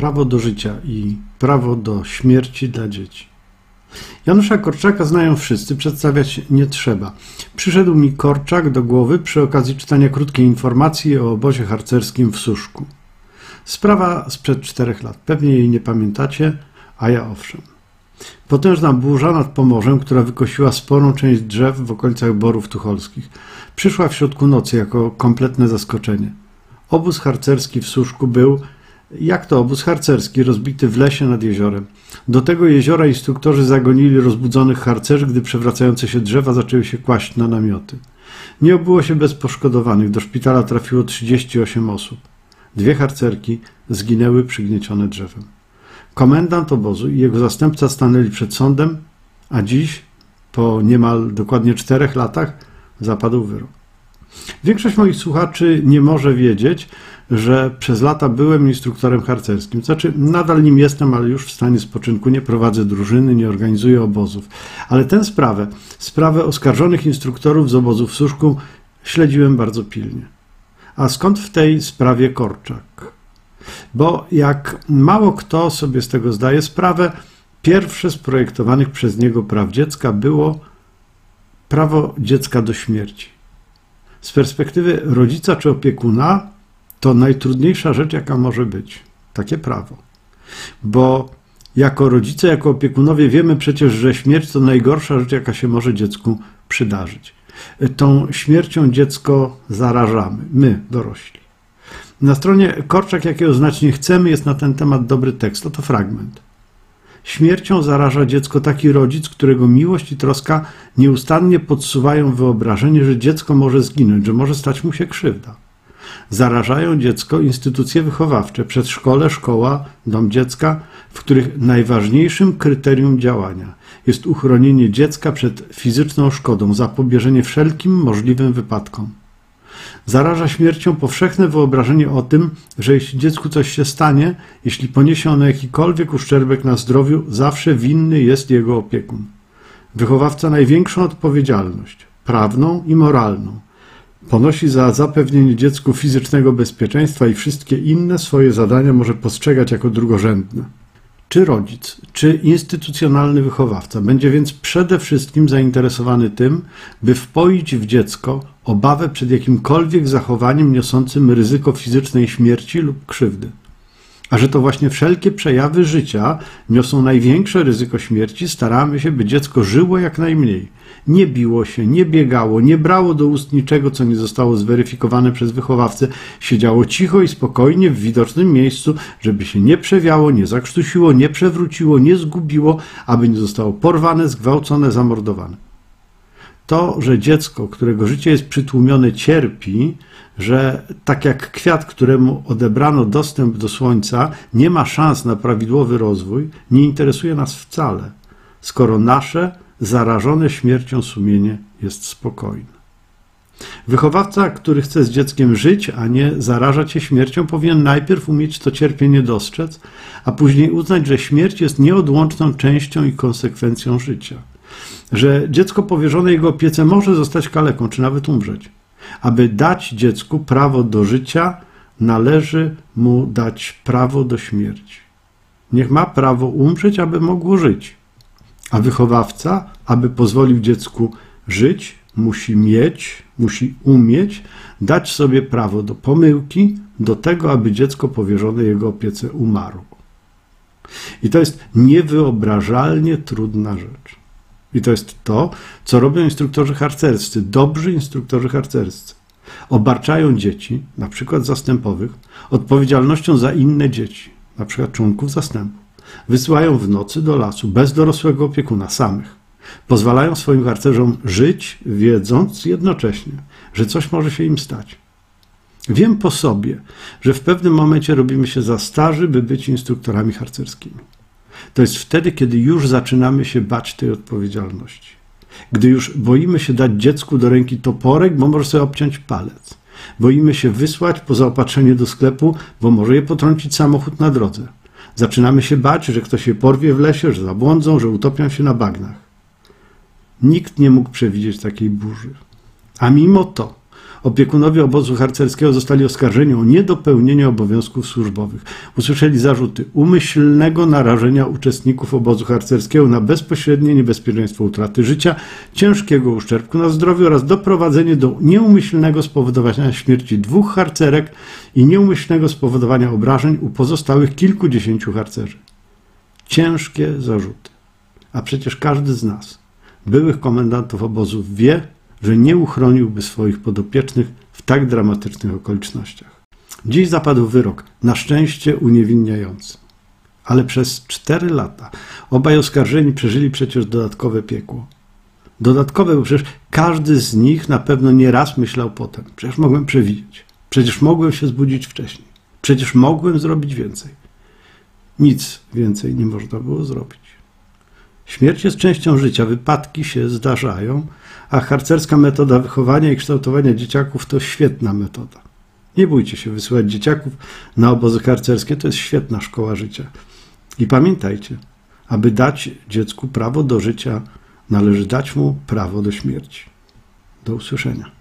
prawo do życia i prawo do śmierci dla dzieci. Janusza Korczaka znają wszyscy, przedstawiać nie trzeba. Przyszedł mi Korczak do głowy przy okazji czytania krótkiej informacji o obozie harcerskim w Suszku. Sprawa sprzed czterech lat. Pewnie jej nie pamiętacie, a ja owszem. Potężna burza nad Pomorzem, która wykosiła sporą część drzew w okolicach Borów Tucholskich, przyszła w środku nocy jako kompletne zaskoczenie. Obóz harcerski w Suszku był, jak to obóz harcerski, rozbity w lesie nad jeziorem. Do tego jeziora instruktorzy zagonili rozbudzonych harcerzy, gdy przewracające się drzewa zaczęły się kłaść na namioty. Nie obyło się bez poszkodowanych. Do szpitala trafiło 38 osób. Dwie harcerki zginęły przygniecione drzewem. Komendant obozu i jego zastępca stanęli przed sądem, a dziś, po niemal dokładnie czterech latach, zapadł wyrok. Większość moich słuchaczy nie może wiedzieć, że przez lata byłem instruktorem harcerskim. Znaczy, nadal nim jestem, ale już w stanie spoczynku nie prowadzę drużyny, nie organizuję obozów. Ale tę sprawę, sprawę oskarżonych instruktorów z obozu w Suszku, śledziłem bardzo pilnie. A skąd w tej sprawie Korczak? Bo jak mało kto sobie z tego zdaje sprawę, pierwsze z projektowanych przez niego praw dziecka było prawo dziecka do śmierci. Z perspektywy rodzica czy opiekuna to najtrudniejsza rzecz, jaka może być. Takie prawo. Bo jako rodzice, jako opiekunowie wiemy przecież, że śmierć to najgorsza rzecz, jaka się może dziecku przydarzyć. Tą śmiercią dziecko zarażamy, my, dorośli. Na stronie Korczak, jakiego znać nie chcemy, jest na ten temat dobry tekst. Oto fragment. Śmiercią zaraża dziecko taki rodzic, którego miłość i troska nieustannie podsuwają wyobrażenie, że dziecko może zginąć, że może stać mu się krzywda. Zarażają dziecko instytucje wychowawcze, przedszkole, szkoła, dom dziecka, w których najważniejszym kryterium działania jest uchronienie dziecka przed fizyczną szkodą, zapobieżenie wszelkim możliwym wypadkom. Zaraża śmiercią powszechne wyobrażenie o tym, że jeśli dziecku coś się stanie, jeśli poniesie ono jakikolwiek uszczerbek na zdrowiu, zawsze winny jest jego opiekun. Wychowawca największą odpowiedzialność, prawną i moralną, ponosi za zapewnienie dziecku fizycznego bezpieczeństwa i wszystkie inne swoje zadania może postrzegać jako drugorzędne. Czy rodzic, czy instytucjonalny wychowawca będzie więc przede wszystkim zainteresowany tym, by wpoić w dziecko obawę przed jakimkolwiek zachowaniem niosącym ryzyko fizycznej śmierci lub krzywdy. A że to właśnie wszelkie przejawy życia niosą największe ryzyko śmierci, staramy się, by dziecko żyło jak najmniej. Nie biło się, nie biegało, nie brało do ust niczego, co nie zostało zweryfikowane przez wychowawcę, siedziało cicho i spokojnie w widocznym miejscu, żeby się nie przewiało, nie zakrztusiło, nie przewróciło, nie zgubiło, aby nie zostało porwane, zgwałcone, zamordowane. To, że dziecko, którego życie jest przytłumione, cierpi, że tak jak kwiat, któremu odebrano dostęp do słońca, nie ma szans na prawidłowy rozwój, nie interesuje nas wcale, skoro nasze zarażone śmiercią sumienie jest spokojne. Wychowawca, który chce z dzieckiem żyć, a nie zarażać się śmiercią, powinien najpierw umieć to cierpienie dostrzec, a później uznać, że śmierć jest nieodłączną częścią i konsekwencją życia. Że dziecko powierzone jego opiece może zostać kaleką, czy nawet umrzeć. Aby dać dziecku prawo do życia, należy mu dać prawo do śmierci. Niech ma prawo umrzeć, aby mogło żyć. A wychowawca, aby pozwolił dziecku żyć, musi mieć, musi umieć dać sobie prawo do pomyłki, do tego, aby dziecko powierzone jego opiece umarło. I to jest niewyobrażalnie trudna rzecz. I to jest to, co robią instruktorzy harcerscy, dobrzy instruktorzy harcerscy. Obarczają dzieci, na przykład zastępowych, odpowiedzialnością za inne dzieci, na przykład członków zastępu. Wysyłają w nocy do lasu bez dorosłego opiekuna, samych. Pozwalają swoim harcerzom żyć, wiedząc jednocześnie, że coś może się im stać. Wiem po sobie, że w pewnym momencie robimy się za starzy, by być instruktorami harcerskimi. To jest wtedy, kiedy już zaczynamy się bać tej odpowiedzialności. Gdy już boimy się dać dziecku do ręki toporek, bo może sobie obciąć palec. Boimy się wysłać po zaopatrzenie do sklepu, bo może je potrącić samochód na drodze. Zaczynamy się bać, że ktoś się porwie w lesie, że zabłądzą, że utopią się na bagnach. Nikt nie mógł przewidzieć takiej burzy. A mimo to Opiekunowie obozu harcerskiego zostali oskarżeni o niedopełnienie obowiązków służbowych. Usłyszeli zarzuty umyślnego narażenia uczestników obozu harcerskiego na bezpośrednie niebezpieczeństwo utraty życia, ciężkiego uszczerbku na zdrowiu oraz doprowadzenie do nieumyślnego spowodowania śmierci dwóch harcerek i nieumyślnego spowodowania obrażeń u pozostałych kilkudziesięciu harcerzy. Ciężkie zarzuty. A przecież każdy z nas, byłych komendantów obozów, wie, że nie uchroniłby swoich podopiecznych w tak dramatycznych okolicznościach. Dziś zapadł wyrok, na szczęście uniewinniający. Ale przez cztery lata obaj oskarżeni przeżyli przecież dodatkowe piekło. Dodatkowe, bo przecież każdy z nich na pewno nie raz myślał potem. Przecież mogłem przewidzieć. Przecież mogłem się zbudzić wcześniej. Przecież mogłem zrobić więcej. Nic więcej nie można było zrobić. Śmierć jest częścią życia, wypadki się zdarzają, a harcerska metoda wychowania i kształtowania dzieciaków to świetna metoda. Nie bójcie się wysyłać dzieciaków na obozy harcerskie, to jest świetna szkoła życia. I pamiętajcie, aby dać dziecku prawo do życia, należy dać mu prawo do śmierci. Do usłyszenia.